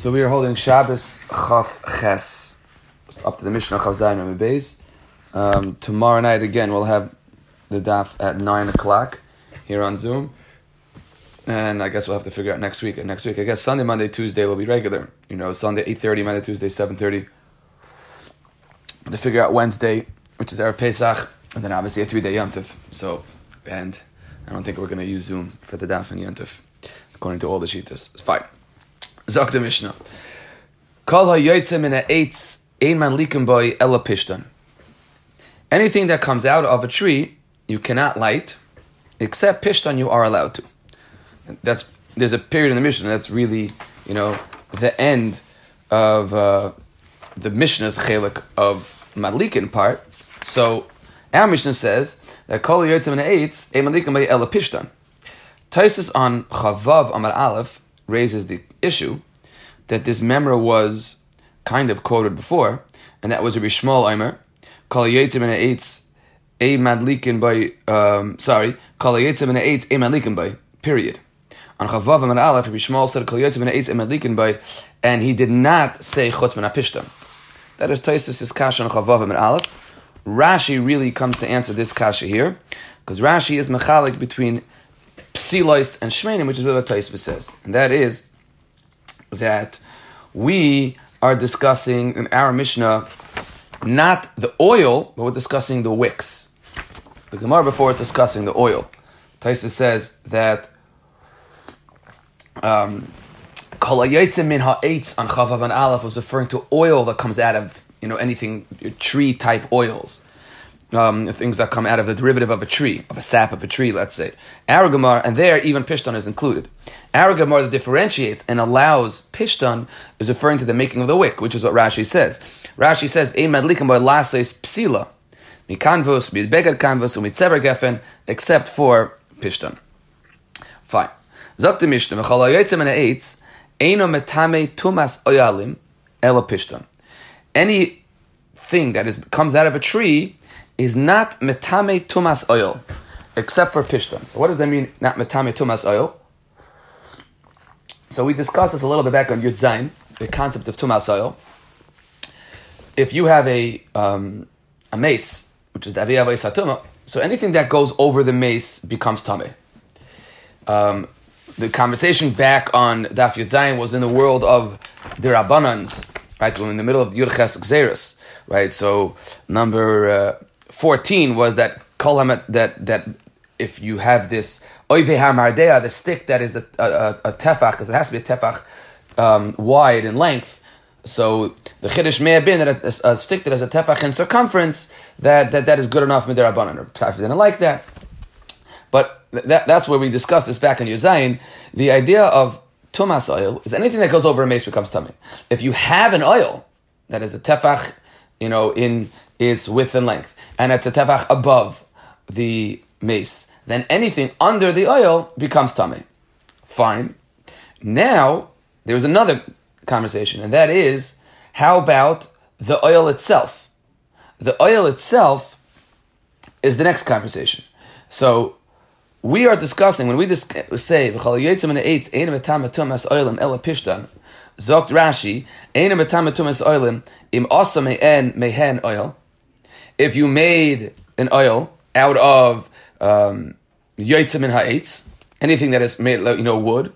So we are holding Shabbos Chaf Ches up to the Mishnah Chav Zayin and Beis. Um, tomorrow night again we'll have the daf at nine o'clock here on Zoom, and I guess we'll have to figure out next week. And next week, I guess Sunday, Monday, Tuesday will be regular. You know, Sunday eight thirty, Monday, Tuesday seven thirty. To figure out Wednesday, which is our Pesach, and then obviously a three day Yom Yontif. So, and I don't think we're going to use Zoom for the daf and Yom Yontif, according to all the shitas. It's fine. Zok the Mishnah. Kol ha-yoytze min ha-eitz ein man liken boy ela pishtan. Anything that comes out of a tree, you cannot light, except pishtan you are allowed to. That's there's a period in the Mishnah that's really, you know, the end of uh, the Mishnah's chelik of Madlikin part. So our Mishnah says that kol ha-yoytze min ha-eitz ein man liken boy ela pishtan. Taisus on Chavav Amar Aleph raises the issue that this memra was kind of quoted before, and that was a Rishmal Eimer, Kal Yetzim and Eitz, a Madlikin by, um, sorry, Kal Yetzim and Eitz, a Madlikin by, period. On Chavav and Aleph, Rishmal said Kal Yetzim and Eitz, a Madlikin by, and he did not say Chutz Ben Apishtam. That is Taisus' Kasha on Chavav and Aleph. Rashi really comes to answer this Kasha here, because Rashi is mechalik between psilois and shmenim, which is what Taisva says, and that is that we are discussing in our Mishnah not the oil, but we're discussing the wicks. The Gemara before is discussing the oil. Taisa says that um, on Chavav and Aleph was referring to oil that comes out of you know anything tree type oils um, things that come out of the derivative of a tree, of a sap of a tree, let's say. Aragamar, and there even Pishton is included. Aragamar that differentiates and allows Pishton is referring to the making of the wick, which is what Rashi says. Rashi says, Ein madlikim by lases psila, mikanvos, midbegad kanvos, umitzeber gefen, except for Pishton. Fine. Zok Mishnah, mechal hayotzim and ha'etz, eino metame tumas oyalim, ela Pishton. Anything that is comes out of a tree is not metame tumas oil, except for pishton. So what does that mean? Not metame tumas oil. So we discussed this a little bit back on Yud Zayin, the concept of tumas oil. If you have a um, a mace, which is daviyah satuma, so anything that goes over the mace becomes tame. Um, the conversation back on Daf Yud Zayin was in the world of the Rabbanans, right? We're in the middle of Yud Ches Xeris, right? So number uh, 14 was that kolamet that that if you have this oive hamardea, the stick that is a, a, a tefach, because it has to be a tefach um, wide in length. So the chiddush may have been that a, a, stick that has a tefach in circumference that that, that is good enough midirabanan. Or Pshafi didn't like that, but that, that's where we discussed this back in Yuzayin. The idea of tumas oil is anything that goes over a mace becomes tummy. If you have an oil that is a tefach, you know, in its width and length, and it's a tefach above the mace, then anything under the oil becomes tummy. Fine. Now, there's another conversation, and that is how about the oil itself? The oil itself is the next conversation. So, we are discussing, when we say, Zokt Rashi, im asa mehen oil, if you made an oil out of um, and ha'etz, anything that is made, you know, wood,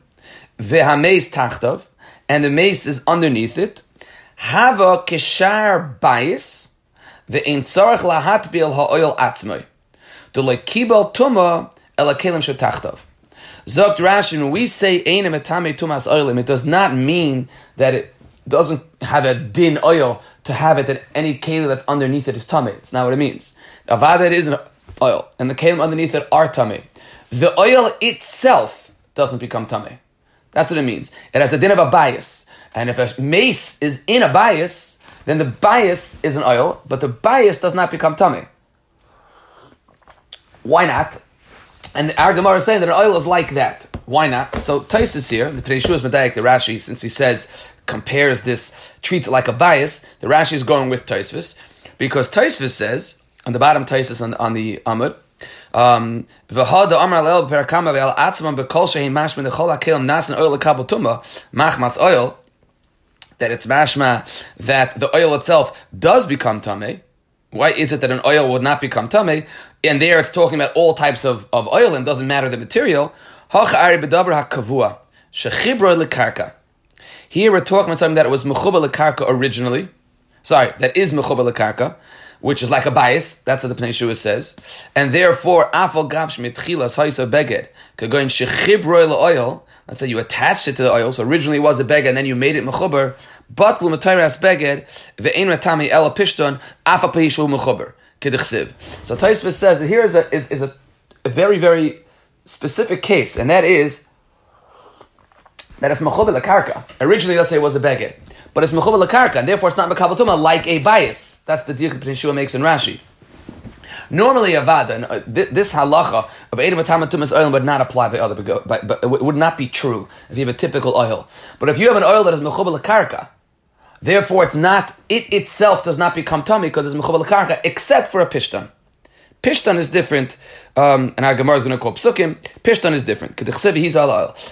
ve'hameis tachtav, and the mace is underneath it, hava kishar bayis, ve'in tzarech lahatbil ha'oil atzmai, to like kibel tuma elakelim shetachtav. Zokt Rashi, when we say ein etame tumas oilim, it does not mean that it doesn't have a din oil to have it that any keli that's underneath it is tummy. It's not what it means. Avada is an oil, and the kelim underneath it are tummy. The oil itself doesn't become tummy. That's what it means. It has a din of a bias, and if a mace is in a bias, then the bias is an oil, but the bias does not become tummy. Why not? And our Gemara is saying that an oil is like that. Why not? So Taisus here, the Pnei is Medaik, the Rashi, since he says compares this, treats it like a bias, the Rashi is going with Taisvis, because Taisvis says, on the bottom Taisvis on, on the Amud, um, that it's mashma that the oil itself does become tameh. Why is it that an oil would not become tameh? And there it's talking about all types of, of oil and doesn't matter the material. Here we're talking about something that was mechuba lekarka originally. Sorry, that is mechuba lekarka, which is like a bias. That's what the Pnei Shua says. And therefore, afal gav shmitchilas haisa beged, kagoin shechibroy oil. Let's say you attached it to the oil, so originally it was a beged, and then you made it mechuber. But lumatayras beged ve'ein ratami ela pishton afa pahishu mechuber kedichsiv. So Taisvis says that here is a is, is a very very specific case, and that is that it's mechuber karka. Originally, let's say it was a beged, but it's mechuber karka, and therefore it's not mekabel like a bias. That's the deal that Shua makes in Rashi. Normally, avada, uh, this halacha of edom tumas oil would not apply by other, but, it would not be true if you have a typical oil. But if you have an oil that is mechuber karka, therefore it's not it itself does not become tummy because it's mechuber karka, except for a pishtan. Pishtan is different, um, and our Gemara is going to call psukim. Pishtan is different.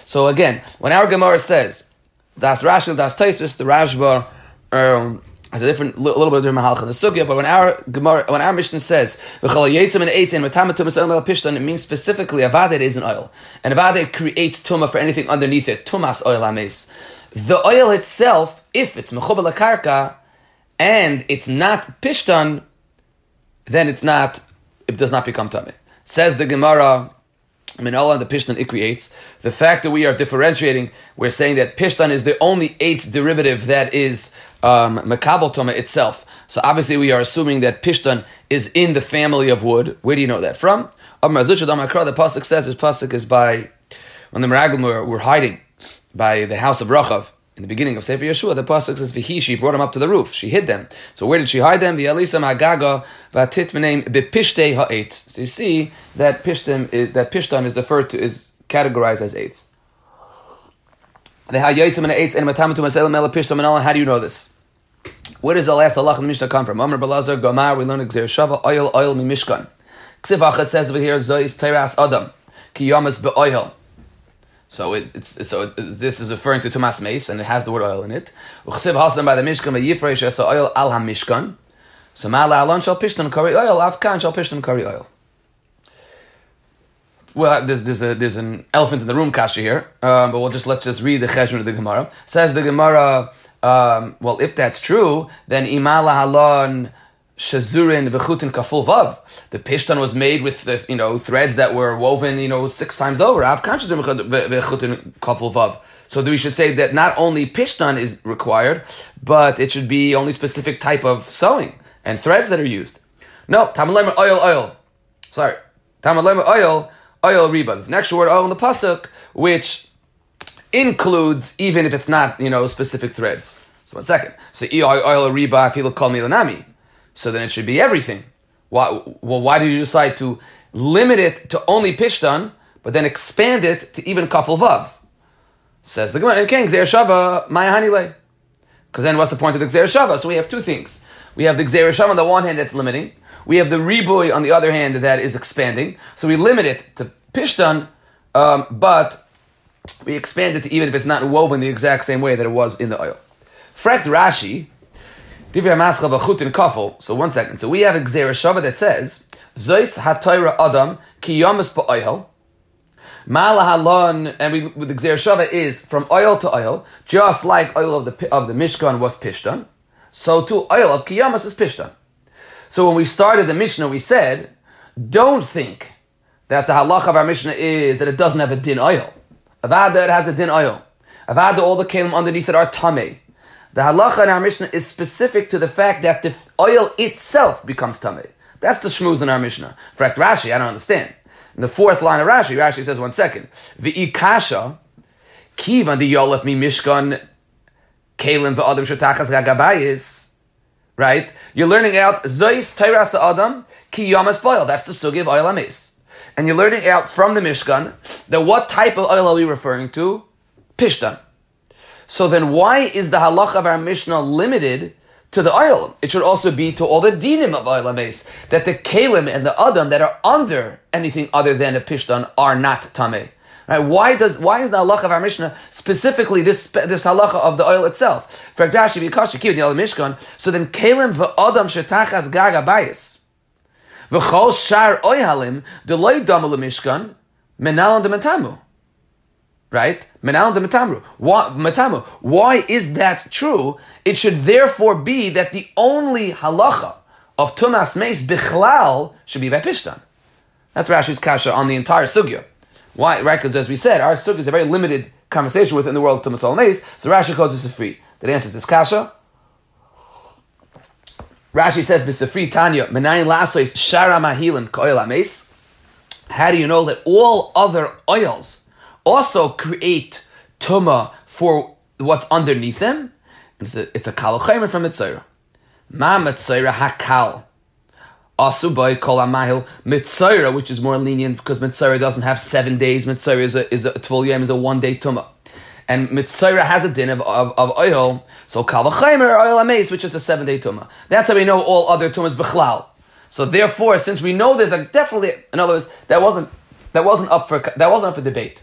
So again, when our Gemara says das Rashi, das Taisus, the Rashba um, has a different, little, little bit of different halach in the sugya. But when our Gemara, when our Mishnah says pishtan, it means specifically avada is an oil, and avada creates tuma for anything underneath it. Tumas oil ames. The oil itself, if it's mechubal karka, and it's not pishtan, then it's not it does not become tummy. Says the Gemara, Minala and the Pishtan it creates. The fact that we are differentiating, we're saying that Pishtan is the only eighth derivative that is um, itself. So obviously we are assuming that Pishtan is in the family of wood. Where do you know that from? The Pasuk says this Pasuk is by, when the Meraglim were, were hiding by the house of Rachav, in the beginning of Sefer Yeshua, the pasuk says, "V'hi." She brought them up to the roof. She hid them. So where did she hide them? The Elisa Magaga v'atit menem bepishte ha'etz. So you see that pishtim is, eh, that pishtan is referred to is categorized as eitz. The hayotzim and eitz and matamatu maselim ela pishtam and all. How do you know this? Where does the last Allah in the Mishnah come from? Amr Balazar Gomar. We learn Gzer Shava oil oil mi mishkan. Ksivachat says over here Zois Teras Adam ki yamas beoil. So it, it's so it, this is referring to Tumas Mace, and it has the word oil in it. By the Mishkan oil al. So alon shall pishtan kari oil, afkan shall pishtan kari oil. Well, there's there's a there's an elephant in the room kasha here, um, but we'll just let's just read the cheshbon of the Gemara. Says the Gemara. Um, well, if that's true, then imala halon shazurin v'chutin kaful vav. The pishtan was made with this, you know, threads that were woven, you know, six times over. Av v'chutin kaful vav. So we should say that not only pishtan is required, but it should be only specific type of sewing and threads that are used. No, tamalem oil, oil. Sorry, tamalem oil, oil ribbons. Next word oil in the pasuk, which includes even if it's not, you know, specific threads. So one second. So oil riba, call me lanami so then it should be everything. Why, well, why did you decide to limit it to only Pishtan, but then expand it to even Kafel Vav? Says the Gemara, King, Gzer Shava, Maya Because then what's the point of the Gzer Shava? So we have two things. We have the Gzer Shava on the one hand that's limiting. We have the Riboy on the other hand that is expanding. So we limit it to Pishtan, um, but we expand it to even if it's not woven the exact same way that it was in the oil. Frekt Rashi, So one second. So we have a Gzera Shava that says, Zois HaToira Adam Ki Yomis Ba'oil. Mala halon, and we, the Gzer Shava is from oil to oil, just like oil of the of the Mishkan was Pishtan, so too oil of Kiyamas is Pishtan. So when we started the Mishnah, we said, don't think that the halach of our Mishnah is that it doesn't have a din oil. Avada, it has a din oil. Avada, all the kalim underneath it are tameh. The halacha in our Mishnah is specific to the fact that the oil itself becomes tamei. That's the shmuz in our Mishnah. For fact, Rashi, I don't understand. In the fourth line of Rashi, Rashi says one second. V'ikasha kivan the yolef mi mishkan kalim v'adam shatachas gagabayis. Right? You're learning out zois teiras adam ki yamas boil. That's the sugi of oil amis. And you're learning out from the Mishkan that what type of oil are we referring to? Pishtan. So then why is the halach of our Mishnah limited to the oil? It should also be to all the dinim of oil base, that the kalim and the adam that are under anything other than a pishtan are not tameh. Right? Why does why is the halacha of our Mishnah specifically this this halacha of the oil itself? For the Mishkan. So then kelim v'adam shetachas gaga bayis v'chol shar oyhalim deloy dam Mishkan menalan demetamu. Right? Menalan demetamu. Why, metamu. Why is that true? It should therefore be that the only halacha of tumas meis bichlal should be by pishtan. That's Rashi's kasha on the entire sugya. Why? Right? Because as we said, our sugya is a very limited conversation within the world of tumas al So Rashi calls this a free. That answers this kasha. Rashi says, "B'sefri Tanya menayin lasois shara mahilin koil ames." How do you know that all other oils also create tuma for what's underneath them? It's a, it's a from Mitzayra. Ma Mitzayra hakal. Asubai kol amahil mitzayra, which is more lenient because mitzayra doesn't have seven days. Mitzayra is a is a is a one day tumah, and mitzayra has a din of, of, of oil. So kal v'chaymer oil ames, which is a seven day tumah. That's how we know all other tumas b'chlal. So therefore, since we know there's a definitely, in other words, that wasn't that wasn't up for that wasn't up for debate.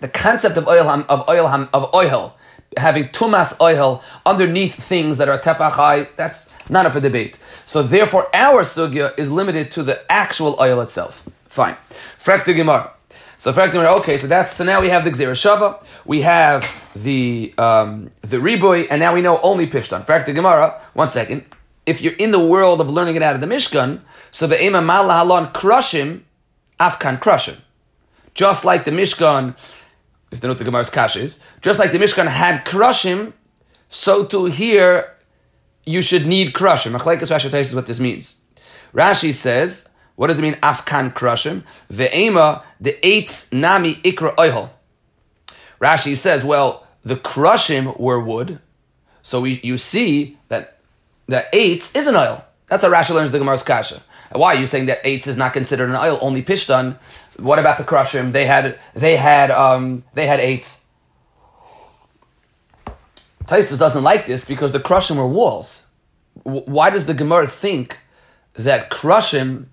The concept of oil of oil of oil having tumas oil underneath things that are tefachai, that's not up for debate. So therefore, our sugya is limited to the actual oil itself. Fine. Frekta Gemara. So Frekta Gemara. Okay, so that's so now we have the Gzera Shava, we have the um, the Riboy, and now we know only Pishtan. Frekta Gemara. One second. If you're in the world of learning it out of the Mishkan, so the Ema Malahalon Krushim, Afkan Krushim. Just like the Mishkan, if they know the Gemara's Kash is, just like the Mishkan had Krushim, so to here you should need crushim. Machlekes Rashi us what this means. Rashi says, what does it mean? Afkan crushim. Ve'ema the eitz nami ikra oihol. Rashi says, well, the crushim were wood, so we, you see that the eitz is an oil. That's how Rashi learns the Gemara's kasha. Why are you saying that eitz is not considered an oil, only pishtan? What about the crushim? They had they had um, they had eitz. Taisus doesn't like this because the Krushim were walls. Why does the Gemara think that Krushim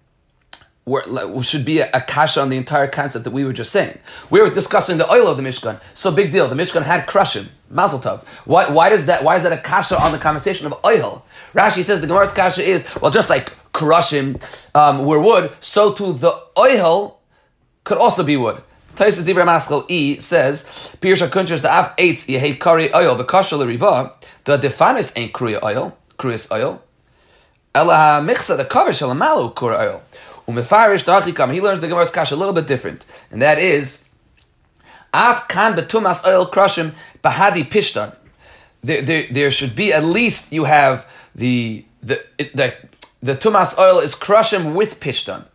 were, should be a, a, kasha on the entire concept that we were just saying? We were discussing the oil of the Mishkan. So big deal. The Mishkan had Krushim, Mazel Tov. Why, why, does that, why is that a kasha on the conversation of oil? Rashi says the Gemara's kasha is, well, just like Krushim um, were wood, so too the oil could also be wood. Taisus Dibra Maskal E says, Pirsha Kunchers, the Af Eitz, hate curry oil, the Kashal Riva, the Defanis ain't Kruya oil, Kruyas oil. Ela Michsa, the cover Shalamalu Kura oil. Umefarish Dachikam, he learns the Gemara's Kash a little bit different, and that is, Af Kan Betumas oil Krushim Bahadi Pishtan. There, there, there should be at least you have the the the, the tumas oil is crushim with pishtan.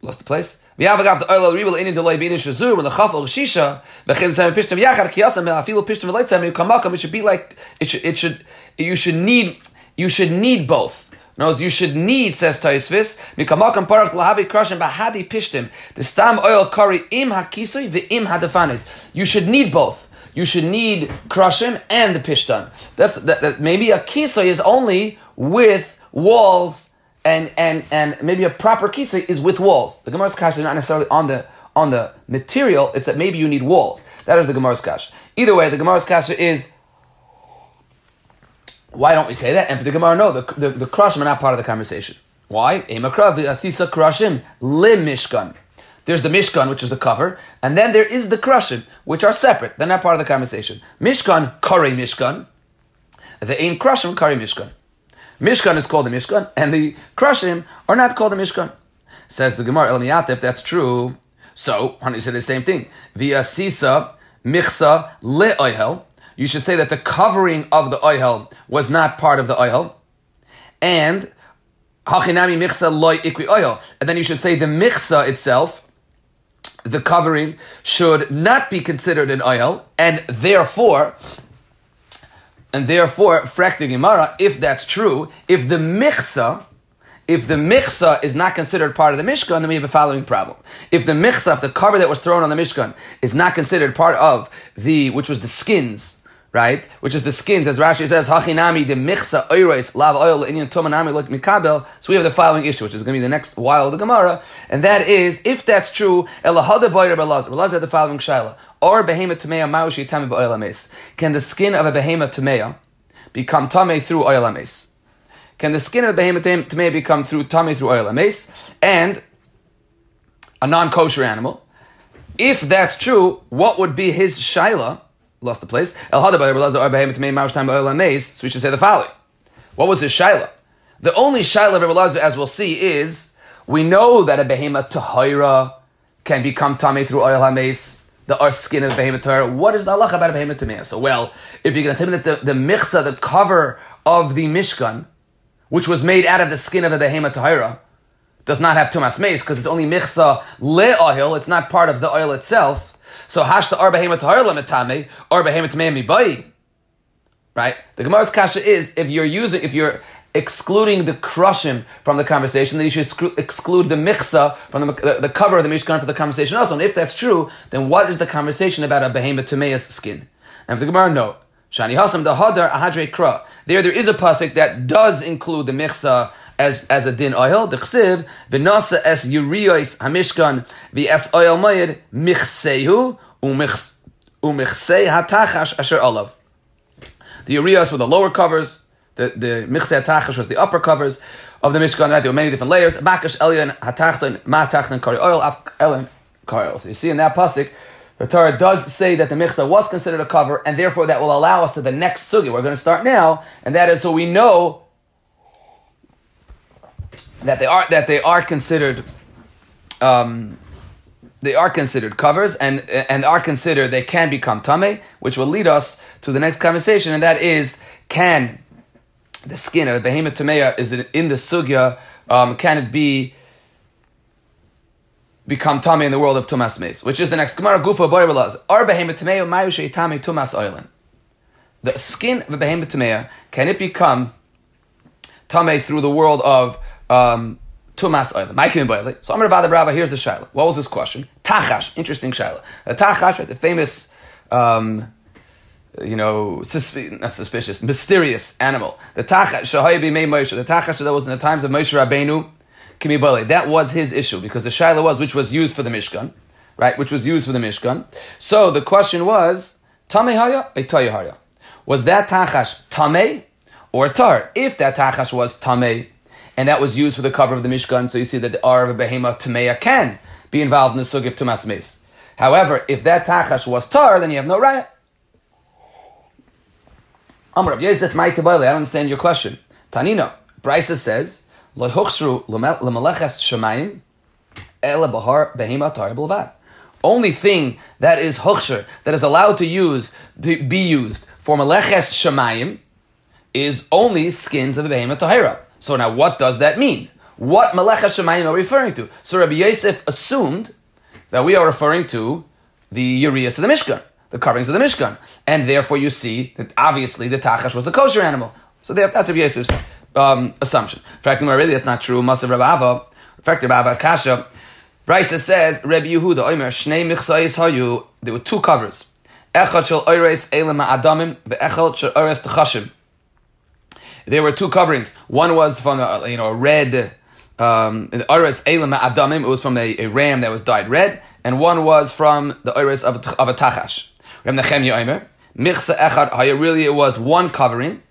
Lost the place. The the when the chaf or shisha it should be like it should it should you should need you should need both. No, you should need, says Taisvis, mikamakam parak lahabi krashim bahadi pishtim, the stam oil curry im hakisoi im hadafanis. You should need both. You should need krashim and the pishtan. That's that, that maybe a kisoi is only with walls and and and maybe a proper kisa is with walls. The Gemara's kash is not necessarily on the on the material. It's that maybe you need walls. That is the Gemara's kash. Either way, the Gemara's kash is. Why don't we say that? And for the Gemara, no, the the, the krashim are not part of the conversation. Why? Emakrav asisa krashim lim mishkan. There's the Mishkan, which is the cover, and then there is the Krushim, which are separate. They're not part of the conversation. Mishkan, Kari Mishkan. The Ain Krushim, Kari Mishkan. Mishkan is called the Mishkan, and the Krushim are not called the Mishkan. Says the Gemara, El if that's true, so, why don't you say the same thing? Via Sisa, Michsa, Le Oihel. You should say that the covering of the Oihel was not part of the Oihel. And Hachinami Michsa Loi Ikri Oihel. And then you should say the Michsa itself, the covering, should not be considered an oil, and therefore and therefore, frakti Gemara, if that's true, if the michsa, if the michsa is not considered part of the Mishkan, then we have a following problem. If the michsa, if the cover that was thrown on the Mishkan, is not considered part of the, which was the skins, right? Which is the skins, as Rashi says, Hachinami de michsa oiros lav oil inyan tomanami like mikabel. So we have the following issue, which is going to be the next while the Gemara, and that is, if that's true, elahada boyer belazar. Belazar had the following shaila. Or behemoth tamea maushi tami ba'oil Can the skin of a behemoth tamea become tame through oil ames? Can the skin of a behemoth tamea become through tame through oil ames? And a non-kosher animal. If that's true, what would be his shaila? Lost the place. El so we should say the following. What was his shaila? The only shaila of Elazar, as we'll see, is we know that a behemoth tahira can become tame through oil hames, the our skin of a behemoth tahira. What is the halacha about a behemoth tameh? So, well, if you're going to tell me that the, the michsa, the cover of the mishkan, which was made out of the skin of a behemoth tahira, does not have tumas mace because it's only michsa le oil, it's not part of the oil itself so hashta ar behema tahar lemetame ar behema tamei mibai. Right. The Gemara's kasha is if you're using if you're excluding the krushim from the conversation, then you should exclude the michsa from the, the, the, cover of the mishkan for the conversation also. And if that's true, then what is the conversation about a behemoth tamea's skin? And if the Gemara, no. Shani Hasam the Hadar Ahadre Kra. There, there is a pasuk that does include the michsa as as a din oil. The chsiv v'nasa es yuriyos hamishkan v'es oil mayid michsehu umichsei hatachash asher olav. The uriyos were the lower covers. The the michsei hatachash was the upper covers of the mishkan. Right? There were many different layers. Makash elyon hatachton matachton kari oil af elyon kari oil. So you see in that pasuk. The Torah does say that the michsa was considered a cover, and therefore that will allow us to the next sugi we're going to start now, and that is so we know that they are that they are considered um, they are considered covers and and are considered they can become tame, which will lead us to the next conversation, and that is can the skin of the behemoth tamea is it in the sugya um, can it be become tame in the world of tumas mace, which is the next gemara gufa boyrelaz ar behemoth tamea mayu tame tumas oilen. The skin of the behemoth tamea can it become tame through the world of um, Tumas Oilim. Maikim Boile. So Amr Bada Brava, here's the Shaila. What was this question? Tachash, interesting Shaila. The Tachash, right, the famous, um, you know, not suspicious, mysterious animal. The Tachash, Shahayabi Mei Moshe. The Tachash that was in the times of Moshe Rabbeinu, Kimi. That was his issue because the Shaila was, which was used for the Mishkan, right, which was used for the Mishkan. So the question was, Tameh Haya, Haya. Was that Tachash Tameh or Tar? If that Tachash was Tameh, and that was used for the cover of the Mishkan. So you see that the R of a can be involved in the Sug of Tumas. However, if that Tachash was Tar, then you have no right. Amr Yosef I don't understand your question. Tanina, Brisa says, Lo ele bahar behema tar. Only thing that is huchsher, that is allowed to use, to be used for maleches shemayim, is only skins of the behema tahira. So now what does that mean? What Melecha Shemayim are we referring to? So Rabbi Yosef assumed that we are referring to the Urias of the Mishkan, the coverings of the Mishkan. And therefore you see that obviously the Tachash was a kosher animal. So that's Rabbi Yosef's um, assumption. In fact, no, really that's not true. Masav Rabbi Ava, in fact, Rabbi Kasha, Brisa says, Rabbi Yehuda, Omer, Shnei Michsayis Hayu, there were two covers. Echad shel Oires Adamim, ve'echad shel Oires Techashim there were two coverings. One was from a, you know a red um, Oris Elam Adamim. It was from a, a, ram that was dyed red, and one was from the Oris of, of a Tachash. Ram Nechemya Omer Michsa Echad Haya. Really, it was one covering.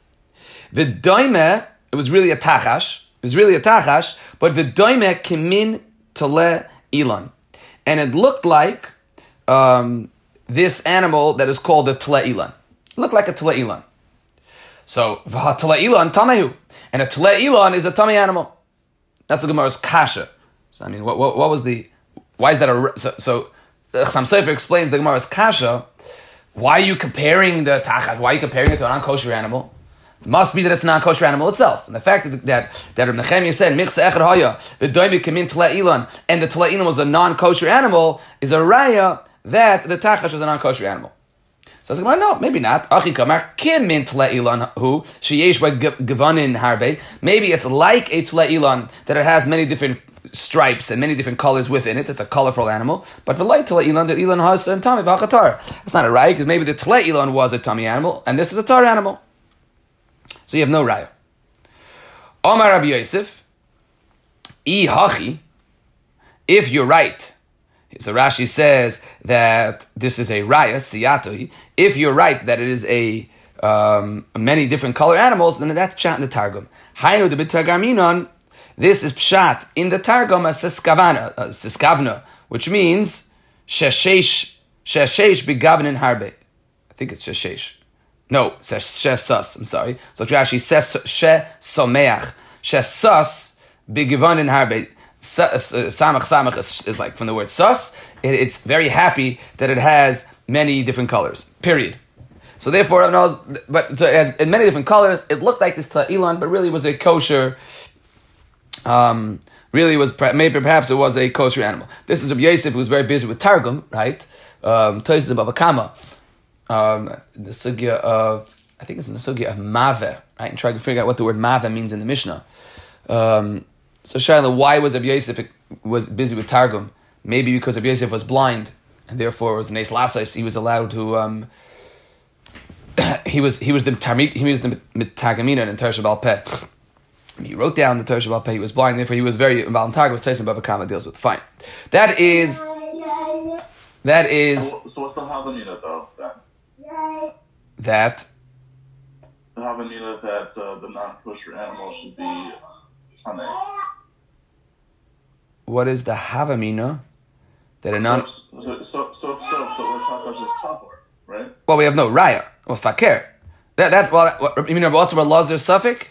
The Daime, it was really a Tachash. It was really a Tachash, but the Daime Kimin Tale Elon, and it looked like um, this animal that is called the Tale Elon. It looked like a Tale Elon. So v'hatala ilan tamehu, and a tale ilan is a tummy animal. That's the Gemara's kasha. So I mean, what, what, what was the? Why is that a? So, so Chassam Sofer explains the Gemara's kasha. Why are you comparing the tachat? Why are you comparing it to a non-kosher animal? Must be that it's a non-kosher animal itself. And the fact that that, that Reb Nechemia said michsa echad haya the doimi kamin ilan and the ilan was a non-kosher animal is a raya that the tachash was a non-kosher animal. So I was like, no, maybe not. Maybe it's like a ilan that it has many different stripes and many different colors within it. It's a colorful animal. But for light tele ilan, the ilan has and tummy b'achatar. It's not a raya because maybe the tele ilan was a tummy animal and this is a tar animal. So you have no raya. Omar Rabbi Yosef. If you're right, so Rashi says that this is a raya siyatoi. If you're right that it is a um, many different color animals, then that's pshat in the targum. Hainu the b'targaminon. This is pshat in the targum as siskavana, uh, siskavna, which means sheshesh sheshesh begavnin harbe. I think it's sheshesh. No, shesas. I'm sorry. So actually says she someach shesas begavanin harbe. Samach samach is like from the word sus. It, it's very happy that it has many different colors. Period. So therefore, knows, but so it has in many different colors. It looked like this to Elon, but really was a kosher. Um, really was maybe perhaps it was a kosher animal. This is Rabbi Yosef who was very busy with Targum, right? Um, Tosis Baba Kama, um, the sugya of I think it's in the sugya of Mave, right? And trying to figure out what the word Mave means in the Mishnah. Um, so Shaila, why was Rabbi was busy with Targum? Maybe because Rabbi was blind, and therefore was Nes Lasais, he was allowed to. Um, he was he was the Tarmit, he was the Mitagamina in Tersha Bal Peh. He wrote down the Tersha Bal Peh. He was blind, therefore he was very Targum. Was Tyson Baba Kama deals with. Fine, that is that is. So what's the Havamina though? That that the Havamina that uh, the non-kosher animal should be What is the Havamina? That a non. So, so, so, so, so Takash is Tahor, right? Well, we have no raya or fakir. That that well, what, you mean Rabbi Otzar Lazar sofek?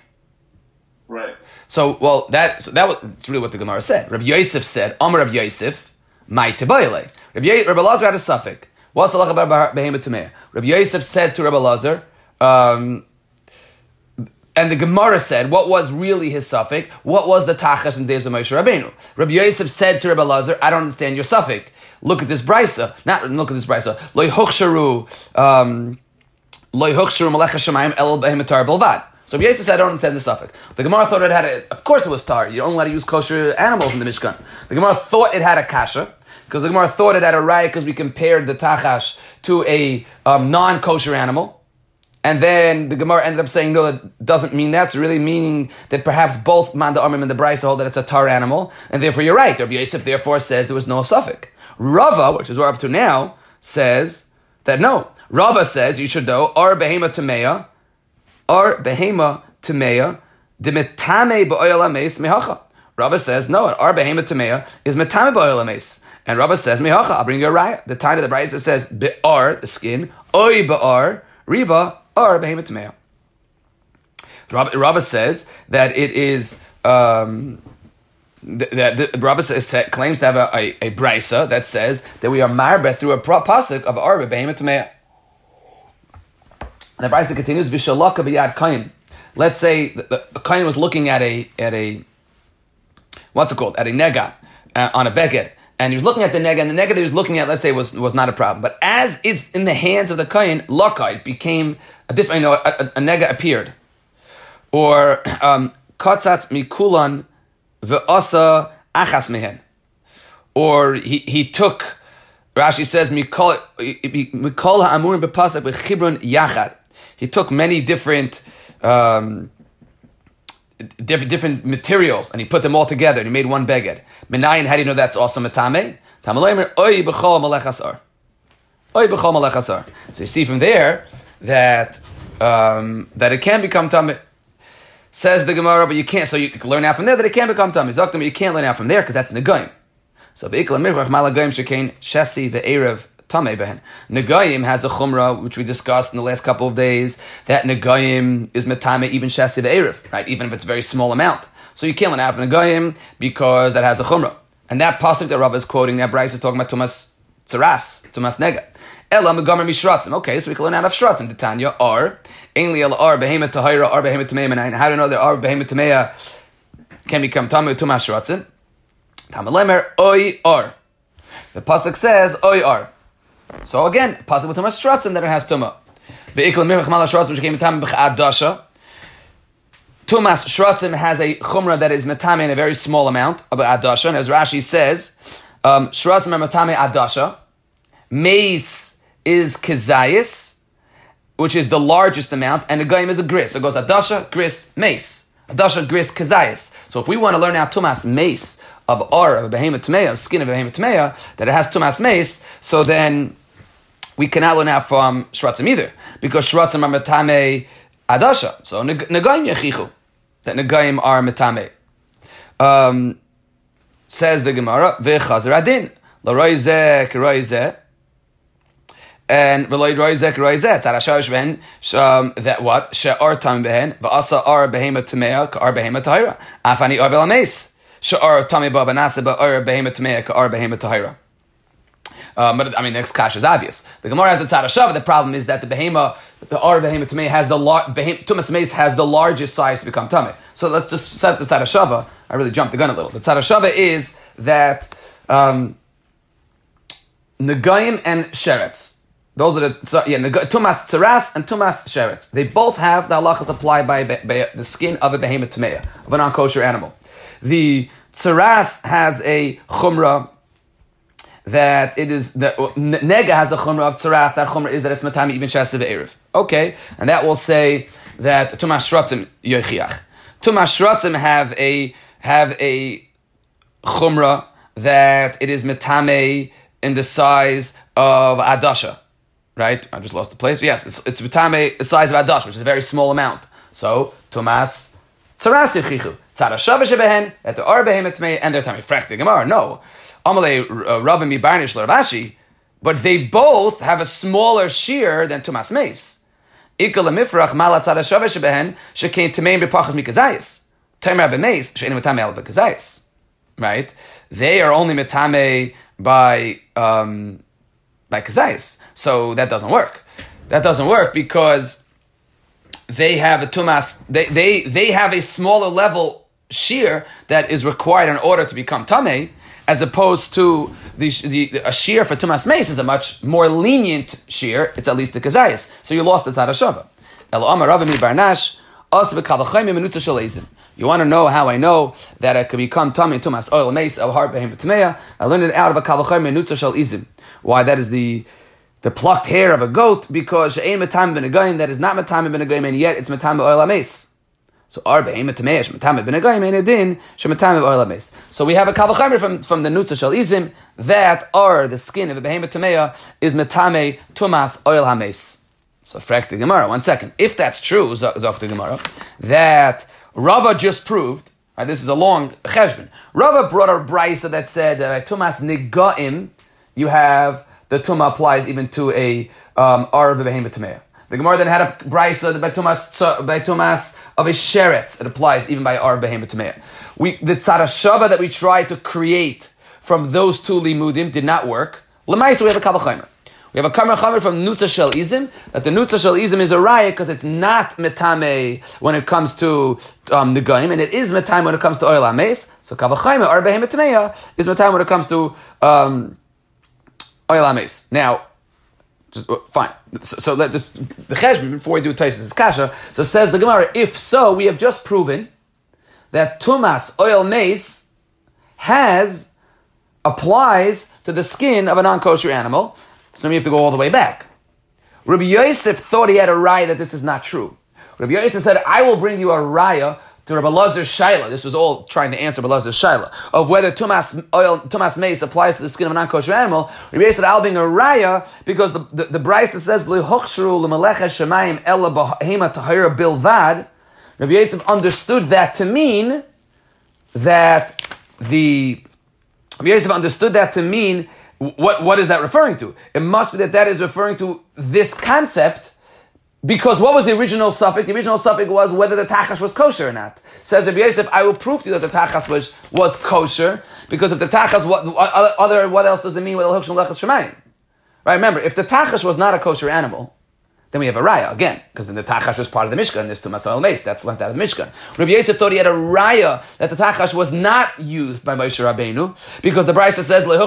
Right. So well, that so that was really what the Gemara said. Rabbi Yosef said, "Amar Rabbi Yosef, my tebayile." Rabbi Ye- Rabbi Lazar had a sofek. What's the about behemoth? Rabbi Yosef said to Rabbi Lazar, um, and the Gemara said, what was really his sofek? What was the tachas in days of Moshe Rabbeinu? Rabbi Yosef said to Rabbi Lazar, I don't understand your sofek. Look at this brisa. Not look at this brisa. Loy huksharu, um, loy huksharu malech hashemayim el behemotar belvad. So Rabbi Yosef said, I don't understand the sofek. The Gemara thought it had a, of course it was tar. You don't let to use kosher animals in the Mishkan. The Gemara thought it had a kasha. Because the Gemara thought it had a riot because we compared the tachash to a um, non-kosher animal. And then the Gemara ended up saying, no, that doesn't mean that. It's really meaning that perhaps both Manda Armim and the brisa hold that it's a tar animal. And therefore you're right. Rabbi Yosef therefore says there was no sofek. Rava, which is what we're up to now, says that no. Rava says you should know, Ar Behema Tameya, Ar Behema Tameya, Dimitame Ba'oyal Ames Mehacha. Rava says, no, an Ar Behema Tameya is Metame Ba'oyal Ames. And Rava says, Mehacha, I'll bring you a raya. The time of the brisa says, Be'ar, the skin, Oy Ba'ar, Riba, or behemoth tamea. Rabba says that it is um, that the, says, claims to have a, a, a brisa that says that we are marbe through a pasuk of arba behemoth tamea. And the brisa continues vishalaka biyad kain. Let's say the, the kain was looking at a at a what's it called at a nega uh, on a beged and he was looking at the nega, and the nega he was looking at, let's say, was, was not a problem. But as it's in the hands of the kohen, lakai, became a different, you know, a, a, nega appeared. Or, um, katzatz mikulan ve'asa achas mehen. Or he, he took, Rashi says, mikol ha'amurim bepasak v'chibrun yachad. He took many different, um, different, different materials and he put them all together and he made one beged. Menayin, how do you know that's also matame? Tamalaymer, oy b'chol malech asar. Oy b'chol. So you see from there that um, that it can become tameh. Says the Gemara, but you can't. So you learn out from there that it can become tameh. Zaktam, you can't learn out from there because that's negaim. So beikla mirchach malagayim shekain shesi ve'erev Tameh behen. Negayim has a chumrah, which we discussed in the last couple of days, that Negayim is metame even shasi ve'erev, right? Even if it's a very small amount. So you can't learn out of Negayim because that has a chumrah. And that pasuk that Rav is quoting, that brisa is talking about Tumas Tzaras, Tumas Nega. Ela megamer mishratzim. Okay, so we can learn out of shratzim. The Tanya are ainly el ar behemoth tahira ar behemoth tameya. And how do you know that ar behemoth tameya can become tamu tumas shratzim? Tamalemer oi ar. The pasuk says oi ar. So again, pasuk with tumas shratzim that it has tuma. Ve'ikol mirach mal shratzim came tam b'chad dasha. Tumas Shratzim has a chumrah that is metame in a very small amount of adasha, and as Rashi says, um, Shratzim are metame adasha. Mace is kezayis, which is the largest amount, and the goyim is a gris. it goes adasha, gris, mace. Adasha, gris, kezayis. So if we want to learn out tumas mace of or of a behemoth of skin of a behemoth tmeya, that it has tumas mace, so then we cannot learn out from shratzim either, because shratzim are metame adasha. So negayim yechichu, that negayim are metame. Um, says the Gemara, v'chazer adin, l'roi zeh, and Veloid Roizek Roizet, Sarashash Ben, that what? She'ar Tam Behen, Va'asa Ar Behema Tamea, Ka'ar Behema Tahira. Afani Ar Belames, She'ar Tami Babanasa, Ba'ar Behema Tamea, Ka'ar Behema Tahira. Um, but I mean, the next kash is obvious. The Gemara has a tzara The problem is that the behema, the ar behema tamei has the lar- tumas mace has the largest size to become tamei. So let's just set up the tzara I really jumped the gun a little. The tzara is that um, negayim and sheretz. Those are the so, yeah tumas tzaras and tumas sheretz. They both have the halachas applied by, by, the skin of a behemoth tamei of a non-kosher animal. The tzaras has a chumrah that it is that nega has a chumrah of tzaras. That chumrah is that it's matami even shasiv erev. Okay, and that will say that tumas shratzim yochiach. Tumas shratzim have a have a chumrah that it is metame in the size of adasha right? I just lost the place. Yes, it's, it's the size of adash, which is a very small amount. So Tomas tzaras yichichu tzara shava shebehen et the ar behem and telling me gemara. No, amalei uh, rabbi mi barnish but they both have a smaller shear than Tomas mace. Ikal mifrach mala tzara shava shebehen shekein tmeim bepachas mikazayis. Tamer b'meis she'enim metame el b'kazayis. Right? They are only metame by um, by kazayis. So that doesn't work. That doesn't work because they have a tumas. They they they have a smaller level shear that is required in order to become tame, as opposed to the, the a shear for tumas mace is a much more lenient shear. It's at least a kazayis. So you lost the tzara El Amar Ravami Barnash. You want to know how I know that it could become tummy tumas oil mace al har I learned it out of a kavachayim menutza shel izim. Why that is the the plucked hair of a goat because she'ain matam ben that is not matam ben and yet it's matam oil mace. So ar behem tameya shematam ben agayim ein edin shematam oil mace. So we have a kavachayim from from the nutza shel izim that ar the skin of a behem tameya is matame tumas oil hames. So frak the Gemara. One second. If that's true, Zok the Gemara, that Rava just proved. Right, this is a long cheshbon. Rava brought a brisa that said that uh, tumas nigaim, you have the tuma applies even to a um, arav behemoth The Gemara then had a brisa by tumas by of a sheretz. It applies even by arav behemoth We the tzara that we tried to create from those two limudim did not work. Lemaisa we have a kabbalah we have a kamar from Nutza Shel Izim, that the Nutza Shel Izim is a riot because it's not metame when it comes to um, Negaim, and it is metame when it comes to Oil Ames. So Kavachayim, or Behem is metame when it comes to um, Oil Ames. Now, just, uh, fine. So, so let this, the Cheshbon, before we do Taisus Kasha, so says the Gemara, if so, we have just proven that Tumas Oil Mace has, applies to the skin of a non kosher animal. So we have to go all the way back. Rabbi Yosef thought he had a raya that this is not true. Rabbi Yosef said, I will bring you a raya to Rabbi Lazar Shaila. This was all trying to answer Rabbi Lazar Shaila of whether Tumas oil, Tumas mace applies to the skin of a non-kosher animal. Rabbi said, I'll bring a raya because the the, the brisa says Lihochshru Lemalecha Shemayim Ella Bahema Tahira Bilvad. Rabbi Yosef understood that to mean that the Rabbi Yosef understood that to mean what, what is that referring to? It must be that that is referring to this concept because what was the original sofek? The original sofek was whether the tachash was kosher or not. Says Rabbi Yosef, I will prove to you that the tachash was, was kosher because if the tachash, what, other, what else does it mean? With? Right? Remember, if the tachash was not a kosher animal, then we have a raya again, because then the tachash was part of the mishkan. This to masal mace, that's learned out of the mishkan. Rabbi Yosef thought he had a raya that the tachash was not used by Moshe Rabbeinu because the brisa says el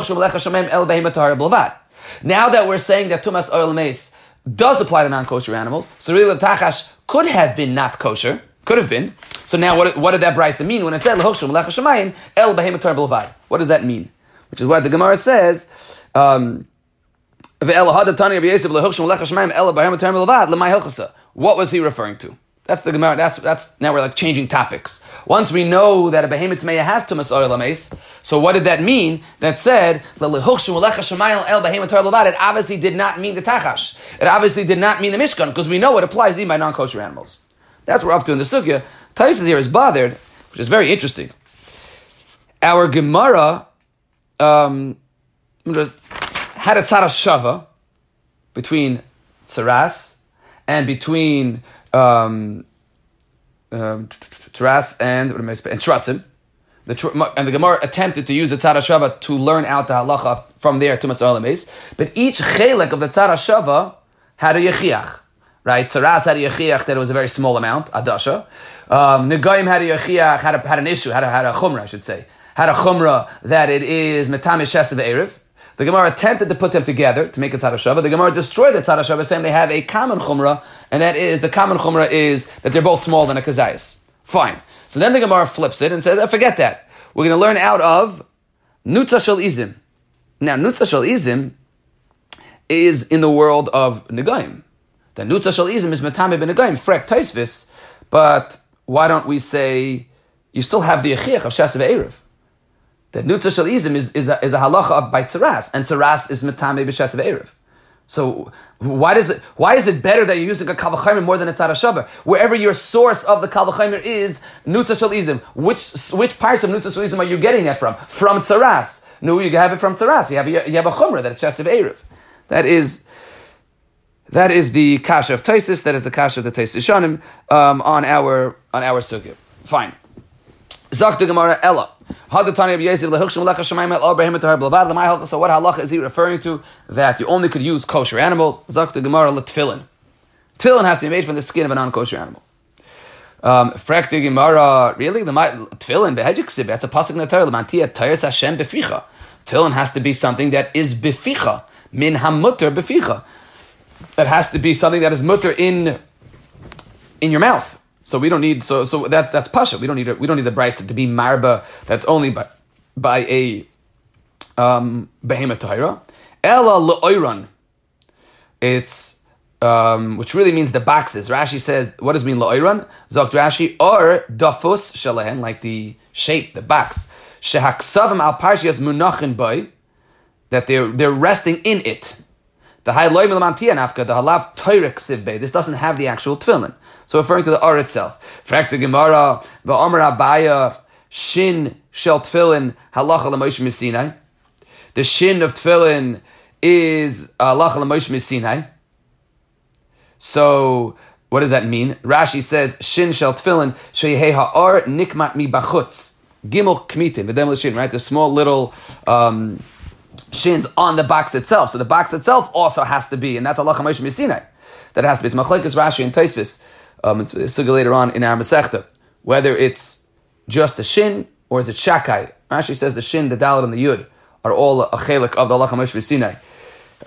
Now that we're saying that tumas oil mace does apply to non-kosher animals, so really the tachash could have been not kosher. Could have been. So now, what, what did that brisa mean when it said lehochshum lecha el belvad? What does that mean? Which is why the Gemara says. Um, what was he referring to? That's the Gemara. That's that's now we're like changing topics. Once we know that a behemoth meya has tumas lames, so what did that mean? That said, it obviously did not mean the tachash. It obviously did not mean the mishkan because we know it applies even by non-kosher animals. That's what we're up to in the sugya. Taisus here is bothered, which is very interesting. Our Gemara um, had a tzara shava between tzaras and between um, um, tzaras and? And tratzim. The, and the Gemara attempted to use the Gzer Shava to learn out the halacha from there to Masalames. But each chelik of the Gzer Shava had a yechiach right? Saras had a yechiach that it was a very small amount, adasha. Um, Negaim had a yechiach, had, a, had an issue, had a, had a I should say. Had a chumrah that it is metamish of erev. The Gemara attempted to put them together to make a tzara The Gemara destroyed the tzara saying they have a common chumrah, and that is, the common chumrah is that they're both small than a kazayas. Fine. So then the Gemara flips it and says, oh, forget that. We're going to learn out of Nutza Shal Izim. Now, Nutza Shal Izim is in the world of Negaim. The nutza shal izim is metame ben agayim frek taisvis, but why don't we say you still have the achiach of shasav erev? The nutza shal izim is, is, a, is a halacha by tzaras, and tzaras is metame b'shasav erev. So why does it why is it better that you're using a kalvachaymer more than a tzara Wherever your source of the kalvachaymer is nutza shal izim, which which parts of nutza shal izim are you getting that from? From tzaras. No, you have it from tzaras. You have you have a chumrah that it's shasav erev. That is that is the kasha of Taisis. That is the kasha of the Taisis Shanim um, on our on our sugya. Fine. Zakta Gemara Ella. So what halacha is he referring to? That you only could use kosher animals. Zakta Gemara Tefillin. Tefillin has to be made from the skin of a non-kosher animal. Um, Frekti Gemara, really? The Tefillin, behejiksib, that's a pasuk in the Torah. Lamantia Tayas Hashem beficha. Has to be something that is beficha. Min hamutter beficha that has to be something that is mutter in in your mouth. So we don't need so so that's that's pasha. We don't need we don't need the brisa to be marba. That's only by by a um, behemoth tahira. Ella leoiran. It's um, which really means the boxes. Rashi says, what does mean la'oiran? Zokt Rashi, or dafus shalahen, like the shape, the box. Shehaksavim al parshias munachin boy, that they're, they're resting in it. The high loy milamantia nafka, the halav toirek sivbe. This doesn't have the actual tefillin. So referring to the ar itself. Frakta Gemara, va'omer abaya, shin shel tefillin, halacha l'moshe misinai. The shin of tefillin is halacha l'moshe misinai. So, what does that mean? Rashi says, shin shel tefillin, sheyehei ha'ar nikmat mi bachutz. Gimel kmitin, the shin, right? The small little, um, shins on the box itself. So the box itself also has to be, and that's Allah Moshe Misinai. That has to be. It's Machlekes Rashi and Taisvis. Um, it's suga later on in our Masechta. Whether it's just the shin or is it shakai. Rashi says the shin, the dalit, and the yud are all a chelik of the Allah Moshe Misinai.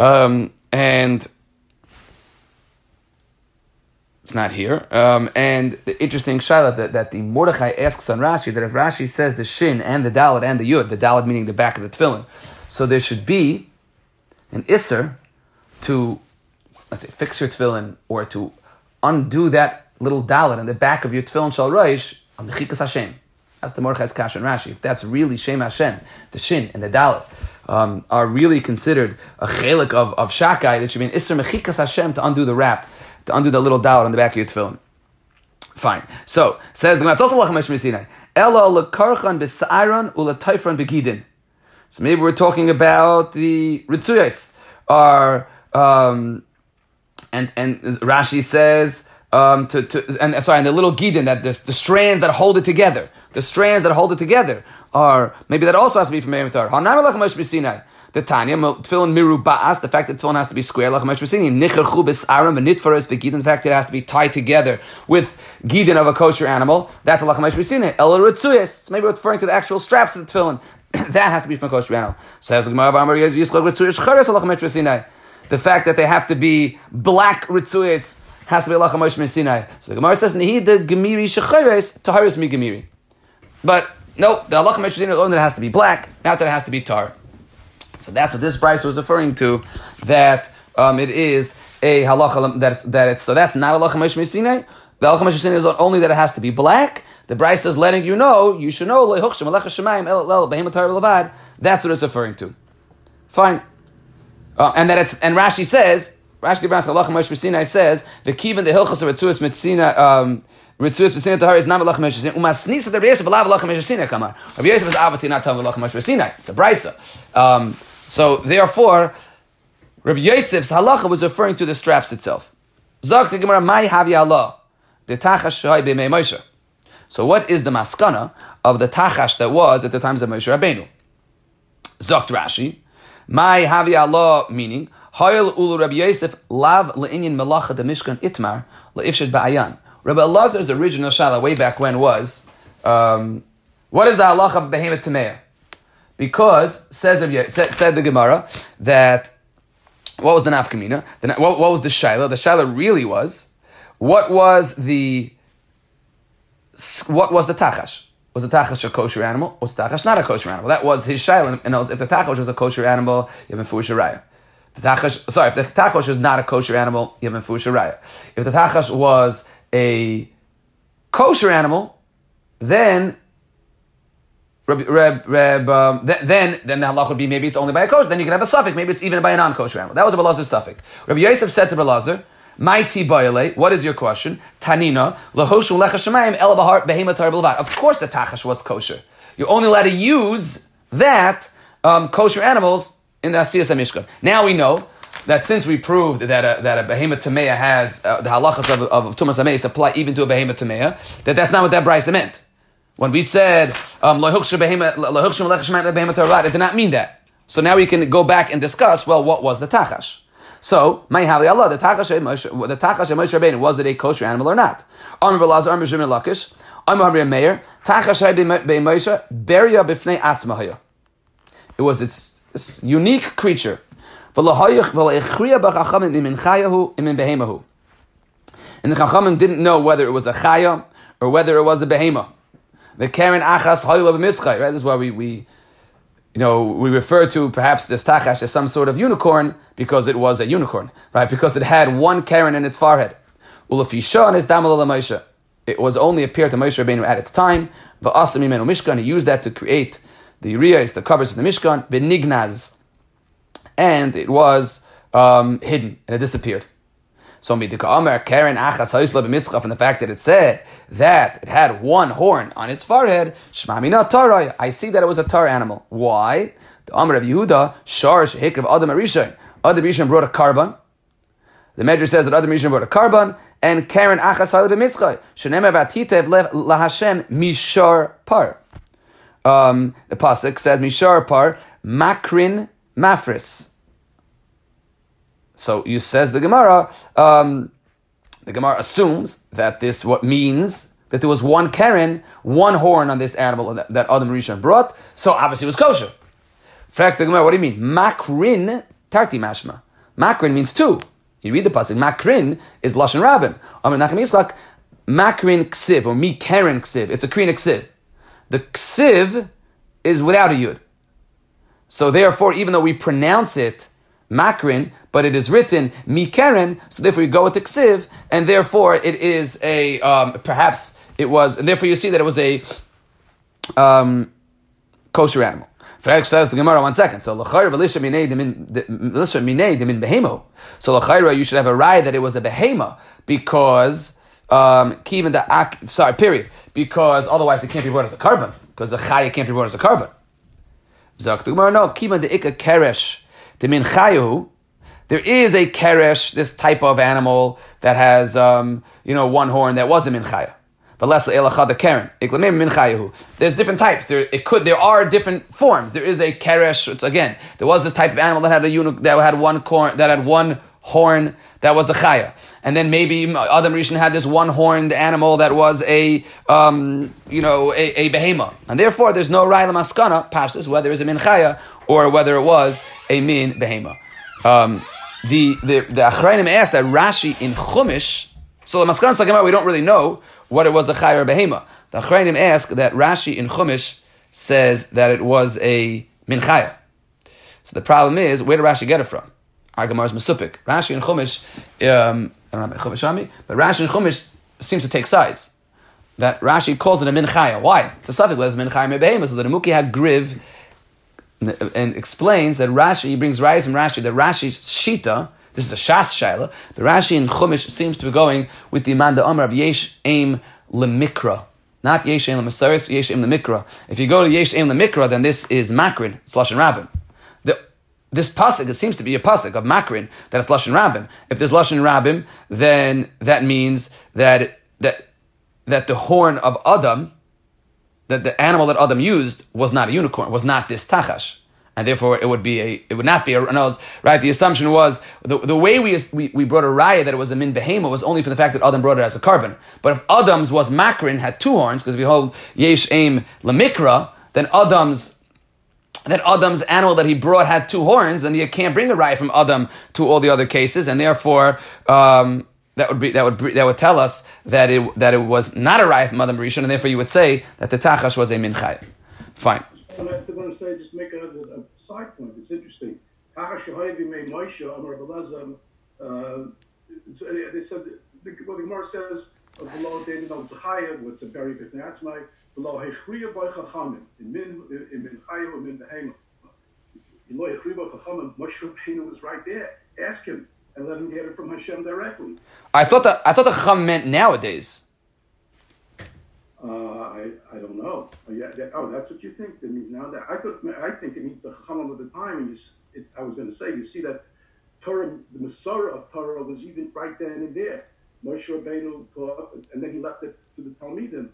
Um, and it's not here. Um, and the interesting shaila that, that the Mordechai asks on Rashi that if Rashi says the shin and the dalit and the yud, the dalit meaning the back of the tefillin, so there should be an isser to, let's say, fix your tefillin or to undo that little dalit in the back of your tefillin shal roish on the chikas Hashem. That's the Mordechai's Kash and Rashi. If that's really Shem Hashem, the Shin and the Dalit um, are really considered a chelik of, of Shakai, that should be an Isser Mechikas Hashem to undo the wrap, to undo the little Dalit on the back of your tefillin. Fine. So, says the Gemara, Ella lekarchan b'sa'aron ula taifran begidin. So maybe we're talking about the ritzuyas, are um, and and Rashi says um, to, to and sorry, and the little gidin that the, the strands that hold it together, the strands that hold it together are maybe that also has to be from Meimatar. The Tanya, tefillin miru ba'as, the fact that tefillin has to be square, like Moshe Basini, nicher chubis aram, v'nitfaros v'gidin, the fact that it has to be tied together with gidin of a kosher animal, that's a lachem Moshe Basini. El ritzuyas, maybe referring to the actual straps of the tefillin. that has to be from kosher animal. Says the fact that they have to be black ritzuyas has to be halacha Moshe Sinai. So the Gemara says, Nihid the Gemiri Shechares, Taharis mi Gemiri. But no, the halacha Moshe Sinai only that has to be black, not that it has to be tar. So that's what this brisa was referring to, that um, it is a halacha that it's, that it's so that's not halacha Moshe Sinai. The halacha Moshe Sinai is only that it has to be black. The brisa is letting you know, you should know, that's what it's referring to. Fine. Uh, and that it's, and Rashi says, Rashi Dibras Halacha Moshe Sinai says, the kivin the hilchos of Ritzuas Mitzina, um, Ritzuas Mitzina Tahar is not Halacha Moshe Sinai. Umasnisa the Yosef Alav Halacha Moshe Sinai come on. Rabbi Yosef is obviously not telling Halacha Moshe Sinai. It's a brisa. Um, so therefore, Rabbi Yosef's halacha was referring to the straps itself. Zok the Gemara, Mai Havi Allah, the Tachash Shai B'mei Moshe. So what is the maskana of the tachash that was at the times of Moshe Rabbeinu? Zokt Rashi, my havi Allah meaning Hayel ulu Rabbi Yosef lav le'inyan melacha the Mishkan itmar le'ifshad ba'ayan. Rabbi Elazar's original shala way back when was, um, what is the halacha of behemoth tameya? Because says of said, said the Gemara that what was the nafkamina? What, what was the shaila? The shaila really was what was the what was the tachash? Was the tachash a kosher animal? Was the tachash not a kosher animal? That was his shaila. And if the tachash was a kosher animal, you have a raya. The tachash, sorry, if the tachash was not a kosher animal, you have a raya. If the tachash was a kosher animal, then Reb, Reb, Reb, um, then, then the halach would be maybe it's only by a kosher. Then you can have a sofek. Maybe it's even by a non-kosher animal. That was a Belazar's sofek. Rabbi Yosef said to Belazar, Mighty boyle. What is your question? Tanina lahoshu lechashemayim el bahar behematar bilvat. Of course, the tachash was kosher. You're only allowed to use that um, kosher animals in the asiyas mishkan. Now we know that since we proved that a, that a behemoth tameya has uh, the halachas of, of, of tumas ameis apply even to a behemoth tameya, that that's not what that brisa meant. When we said um, it did not mean that. So now we can go back and discuss. Well, what was the tachash? So, may the Allah, the Tachash the Tachash Moshe Rabbeinu, was it a kosher animal or not? Amr Belazar, Amr Shimon Lakish, Amr Hamri Meir, Tachash Moshe, Beria Bifnei Atzmahaya. It was its, its unique creature. And the Chachamim didn't know whether it was a chaya or whether it was a behema. The Karen Achas Hoyla B'mischai, right? This is why we, we you know, we refer to perhaps this tachash as some sort of unicorn because it was a unicorn, right? Because it had one Karen in its forehead. Ulfishan is Damalullah Mysha. It was only appeared to Moshe Rabbeinu at its time. Mishkan, he used that to create the uriyas, the covers of the Mishkan, benignaz. And it was um, hidden and it disappeared. So midika Karen Achas Haisla b'mitzchaf, and the fact that it said that it had one horn on its forehead, Shmamina Tarai. I see that it was a tar animal. Why? The Omer of Yehuda Shar Shehikr of Adam Arishain. Adam Arishain brought a carbon. The Medrash says that Adam Arishain brought a carbon, and Karen Achas Haisla b'mitzchaf. Shenem Avatitev lahashem Mishar Par. Um, the pasuk says Mishar Par Makrin Mafris. So you says the Gemara, um, the Gemara assumes that this what means that there was one Karen, one horn on this animal that, that Adam Rishon brought, so obviously it was kosher. Fact, the Gemara, what do you mean? Makrin tarti mashma. Makrin means two. You read the pasuk. Makrin is lashon rabim. Amar Nachem Yitzchak. Makrin ksiv or mi karen ksiv. It's a krin ksiv. The ksiv is without a yud. So therefore, even though we pronounce it makrin, but it is written mikeren, so therefore you go with the ksiv, and therefore it is a um, perhaps it was, and therefore you see that it was a um, kosher animal. Frag says the Gemara one second. So l'chayra v'lisha minei demin behemo. So l'chayra you should have a right that it was a behema because um, the ak sorry period because otherwise it can't be brought as a carbon because the chaya can't be brought as a carbon. Zok the no kiven the ikka keresh demin chayu there is a keresh, this type of animal that has, um, you know, one horn that was a the karen. There's different types. There it could. There are different forms. There is a keresh. It's again. There was this type of animal that had a unit that had one corn that had one horn that was a chaya, and then maybe Adam Rishon had this one horned animal that was a um, you know a, a behema, and therefore there's no raya maskana passes whether it's a min chaya or whether it was a min behema. Um, the the the Achrayim asked that Rashi in Chumash So the Maskanas Gemara, we don't really know what it was a Chay or Behema. The Achrayim ask that Rashi in Chumash says that it was a Minchaya. So the problem is, where did Rashi get it from? Our Gemara is Mesupik. Rashi and Chumash, um, I don't know Chumash Ami, but Rashi and Chumash seems to take sides. That Rashi calls it a Minchaya. Why? It's a sofek, was Minchaya Mebehema, so the Muki had Griv, and explains that Rashi, he brings Rayas from Rashi, that Rashi's Shita, this is a Shas Shaila, But Rashi in Chumash seems to be going with the Imanda Amr of Yesh Aim Lemikra. Not Yesh Aim Lemasaris, Yesh Aim Lemikra. If you go to Yesh Aim Lemikra, then this is Makrin, it's and Rabbim. This pasuk, it seems to be a pasuk of Makrin, that it's Lashon Rabbim. If there's Lashon Rabbim, then that means that, that, that the horn of Adam, that the animal that Adam used was not a unicorn, was not this tachash. And therefore, it would be a, it would not be a, no, right? The assumption was, the, the way we, we, we brought a raya that it was a min behema was only for the fact that Adam brought it as a carbon. But if Adam's was makrin, had two horns, because we hold yesh aim lamikra, then Adam's, then Adam's animal that he brought had two horns, then you can't bring a raya from Adam to all the other cases, and therefore, um, that would be that would that would tell us that it that it was not a raya from Adam Rishon, and therefore you would say that the tachash was a minchai. Fine. And I still want to say, just make a, side point. It's interesting. Tachash Shahayevi made Moshe Amar Belazam. Uh, they said the, what the Gemara says below David al Zachayev, what's a very good that's my below Hechriya by Chachamim in Min in Min Chayev and Min Behema. Below Hechriya by Chachamim, Moshe Rabbeinu was right there. Ask him and let him get it from Hashem directly. I thought that I thought the Chacham meant nowadays. Uh, I, I don't know. Oh, yeah, that, oh, that's what you think. It means now that I thought I think it means the Chachamim of the time. And you, it, I was going to say, you see that Torah, the Masorah of Torah was even right then and there. Moshe Rabbeinu taught, and then he left it to the Talmidim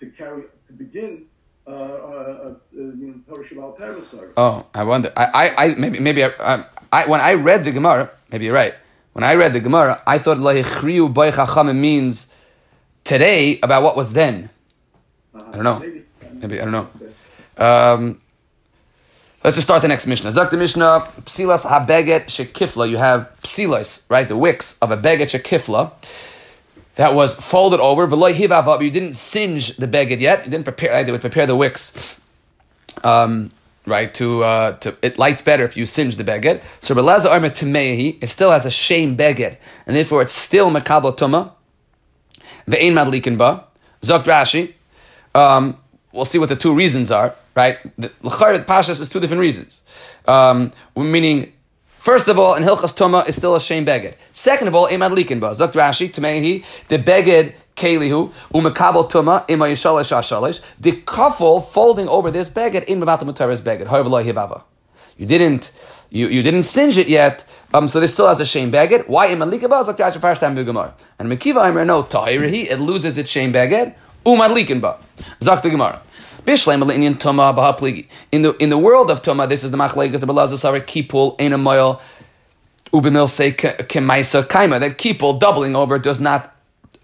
to carry to begin. Uh, uh, uh, you know, Torah Shabbat Torah. Oh, I wonder. I, I, I maybe, maybe I, um, I, when I read the Gemara, maybe you're right. When I read the Gemara, I thought Lahichriu Boy Chachamim means today about what was then. I don't know. Maybe I don't know. Um, let's just start the next Mishnah. Zak the Mishnah, Psilas habeget shekifla. You have psilas, right? The wicks of a beget shekifla that was folded over. V'loy hivavav. You didn't singe the beget yet. You didn't prepare. Right? They would prepare the wicks. Um, right to uh, to it lights better if you singe the beget. So belaza arma tamehi. It still has a shame beget, and therefore it's still makabel tuma. Ve'ein madlikin ba. Zok Rashi. Um, we'll see what the two reasons are, right? The Pashas is two different reasons. Um, meaning, first of all, in Hilchas Toma is still a shame beged. Second of all, Emad Likinba. Zakt Rashi, Tamehi, the beged Kelihu, Umekabel Tuma, Ima Yishalish Ashalish, the kafel folding over this beged in Mavata Mutaris beged, However, Hibava. You didn't, you, you didn't singe it yet, um, so this still has a shame beged. Why Imad Likaba? Zakt Rashi, first time Bugamar. And Mekiva Imer, no, Tahirihi, it loses its shame beged. Umadlikin ba. Zak the Gemara. Bishleim Inyan Tuma Bahapligi. In the in the world of Tuma, this is the Machlegas of Belazar Kipul Ein Moil Ubimil say Kemaisa Kaima. That Kipul doubling over does not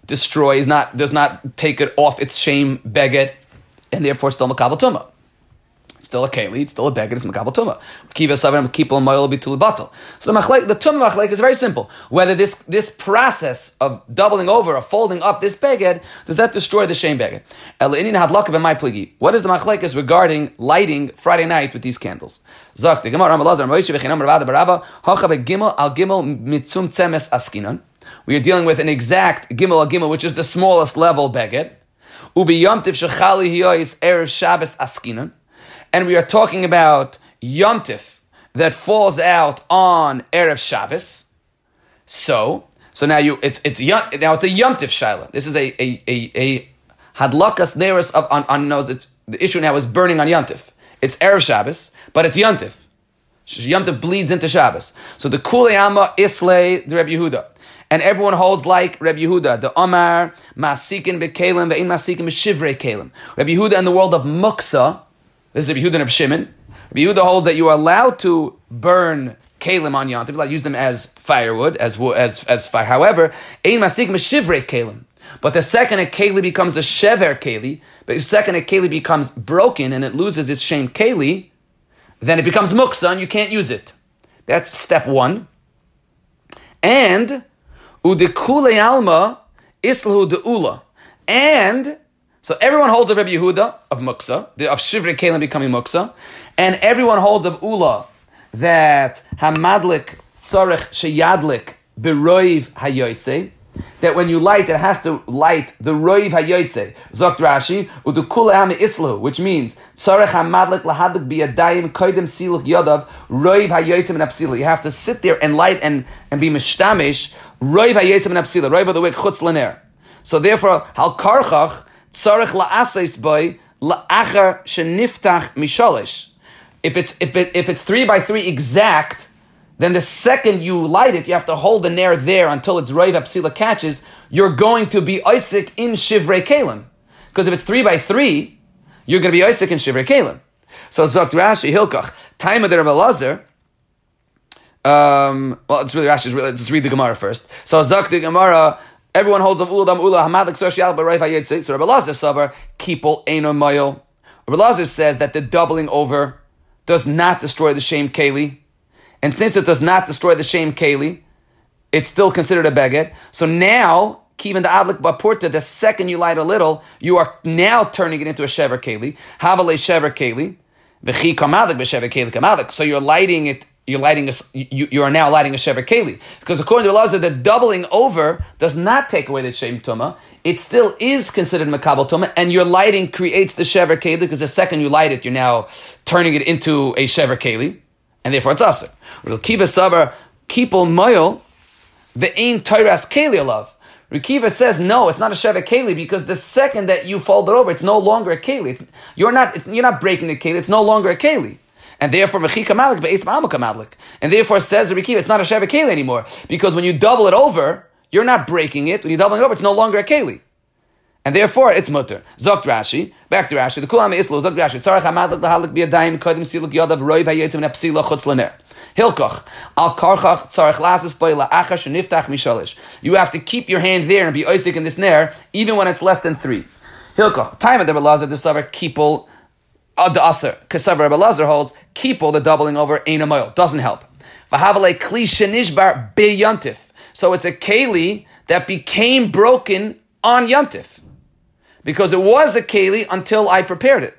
destroy, is not does not take it off its shame beget, and therefore still Makabal Tuma. Still a keli, it's still a beggar, it's makabel tuma. Kiva savim kipul moil bitul batal. So the machlek, the tuma machlek is very simple. Whether this this process of doubling over or folding up this beggar does that destroy the shame beggar? El inin hadlaka my pligi. What is the machlek is regarding lighting Friday night with these candles? Zak the gemara Ramalazar Moshe v'chinam Ravada Baraba hacha begimel al gimel mitzum tzemes askinan. We are dealing with an exact gimel al gimel, which is the smallest level beggar. Ubi yomtiv shechali hiyois erev Shabbos askinan and we are talking about Yontif that falls out on Erev Shabbos. So, so now you it's it's now it's a Yontif Shaila. This is a a a, a Hadlakas Neris of on, on knows it's the issue now is burning on Yontif. It's Erev Shabbos, but it's Yontif. Yomtiv bleeds into Shabbos. So the Kuleyama Islay the Rebbe Yehuda. And everyone holds like Rebbe Yehuda, the Omar, Masikin Bekelim, Ve'in Masikin Beshivrei Kalim. Rebbe Yehuda in the world of Muksa, this is Rabbi Yehuda and Shimon. Rabbi Yehuda holds that you are allowed to burn kalim on Yom Tov, use them as firewood, as as as fire. However, ein masik meshivre kalim. But the second a keli becomes a shever keli, but the second a keli becomes broken and it loses its shame keli, then it becomes muksa and you can't use it. That's step one. And udekule alma Islahu de Ula. And so everyone holds of Rabbi Yehuda of Muksa, of Shivrei Kalim becoming Muksa, and everyone holds of Ula that Hamadlik Tzarech Sheyadlik Beroiv Hayoitze, that when you light, it has to light the roiv hayoytze. Zokt Rashi, udukula ame islu, which means tzarech hamadlik lahadlik biyadayim koidem siluk yodav roiv hayoytze and apsila. You have to sit there and light and, and be mishtamish roiv hayoytze and apsila. Roiv of the wick chutz lener. So therefore, hal karchach tzarech la'asais boy la'achar sheniftach mishalish. If it's if it, if it's three by three exact then the second you light it, you have to hold the nair there until its roiv apsila catches. You're going to be Isaac in shivrei kalim, because if it's three by three, you're going to be Isaac in shivrei kalim. So Zok Rashi Hilkach time of the Rebbe Lazar. Um, well, it's really Rashi. Let's read the Gemara first. So Zok the Gemara. Everyone holds of uladam ula social but right vayetzik. So Rebbe Lazar savar kipol eno mayo. Rebbe Lazar says that the doubling over does not destroy the shame keli. And since it does not destroy the shame keli, it's still considered a beged. So now, even the adlik bapurta, the second you light a little, you are now turning it into a shever keli. Havale shever keli. V'chi keli. So you're lighting it you're lighting a, you, you are now lighting a shever keli because according to Elazar, the doubling over does not take away the shem tuma. It still is considered makabel tuma, and your lighting creates the shever keli because the second you light it, you're now turning it into a shever keli and therefore it's aser. Kiva savar kipol moyel ve'in toiras keli alav. Rikiva says no, it's not a sheva keli because the second that you fold it over, it's no longer a keli. It's, you're not you're not breaking the keli. It's no longer a keli. And therefore, v'chika malik be'etz malik. And therefore, says Rikiva, it's not a sheva keli anymore because when you double it over, you're not breaking it. When you double it over, it's no longer a keli and therefore it's mutter. Zokt Rashi, back to Rashi. The kulam islo zokt Rashi. Tzarech hamad lahalik biyadayim kodim siluk yodav roiv hayetzim nepsila chutz lener. Hilkoch al karchach tzarech lasis boy la'achash niftach mishalish. You have to keep your hand there and be oisik in this ner, even when it's less than three. Hilkoch time of the belazar the savar kipul of the aser. Kasavar belazar holds kipul the doubling over ein a doesn't help. Vahavale kli shenishbar. So it's a keli that became broken on yantif because it was a keli until I prepared it.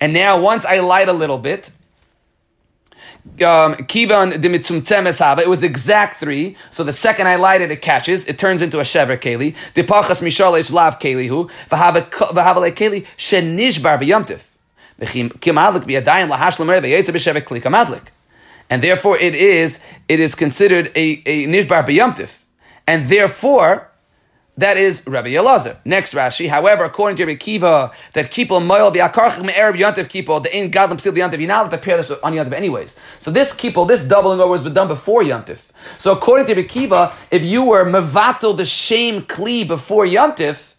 And now once I light a little bit, um, it was exact three. So the second I light it, it catches. It turns into a shever keli. The pachas mishalish lav keli hu v'havale keli shenishbar b'yamtiv. And therefore, it is it is considered a, a nishbar b'yamtiv, and therefore that is Rabbi Elazar. Next Rashi. However, according to Rabbi Kiva, that kipol moil the akarchik me'erev yantiv kipol the in gadlam sil yantiv. You're not prepare this on yantiv anyways. So this kipol, this doubling over been done before yantiv. So according to Rabbi Kiva, if you were mevatel the shame kli before yantiv,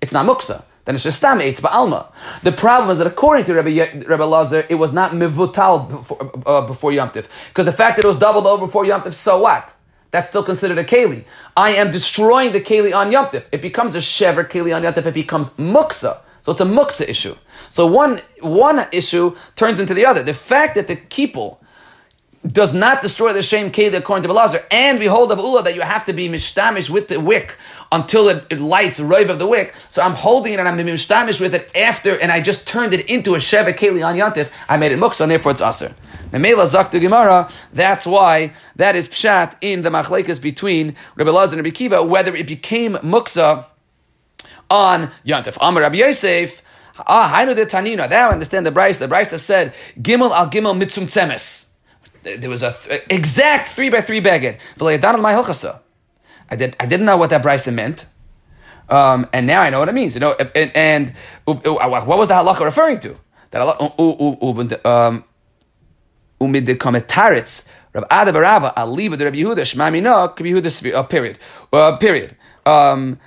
it's not muksa. Then it's just stam it's ba'alma. The problem is that according to Rabbi, Rabbi it was not mevutal before, uh, before Yom Because the fact that it was doubled over before Yom so what? That's still considered a keli. I am destroying the keli on yomtiv. It becomes a shever keli on yomtiv. It becomes muksa. So it's a muksa issue. So one, one issue turns into the other. The fact that the kipul does not destroy the shame keli according to Belazar, and we hold of Ula that you have to be mishtamish with the wick until it, it lights rive of the wick. So I'm holding it and I'm mishtamish with it after, and I just turned it into a shever keli on Yantif. I made it muksa, and therefore it's aser. Memela Zakta Gemara, that's why that is pshat in the machlekas between Rabbi Lazar and Rabbi Kiva, whether it became muksa on Yantif. Amar Rabbi Yosef, ah, Hainu de Tanina, now I understand the brisa. The brisa said, Gimel al Gimel mitzum tzemes. There was a th- exact three by three beged. I did. I didn't know what that brisa meant. Um, and now I know what it means. You know, and, and, what was the halacha referring to? That um, umid the kometaritz Rav the Rabbi Yehuda Shema Mina Rabbi Yehuda uh, period uh, period. Um,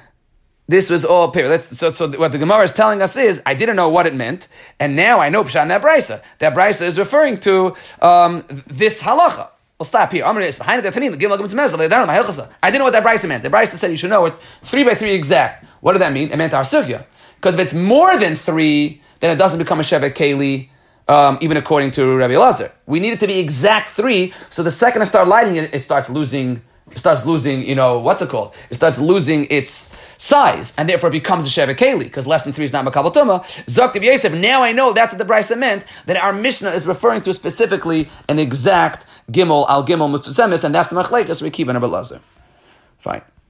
this was all period. So, so what the Gemara is telling us is, I didn't know what it meant, and now I know Pshan that brisa. That brisa is referring to um, this halacha. We'll stop here. I didn't know what that brisa meant. The brisa said you should know it three by three exact. What did that mean? It meant our sugya. Because if it's more than three, then it doesn't become a shevet keli um, even according to Rabbi Elazar. We need it to be exact three, so the second I start lighting it, it starts losing it starts losing, you know, what's it called? It starts losing its size, and therefore it becomes a Sheva Keli, because less than three is not Makabal Tuma. Zakti Yosef, now I know that's what the Brisa meant, that our Mishnah is referring to specifically an exact Gimel al Gimel Mutzusemis, and that's the Machlekes we keep in Abelazar. Fine.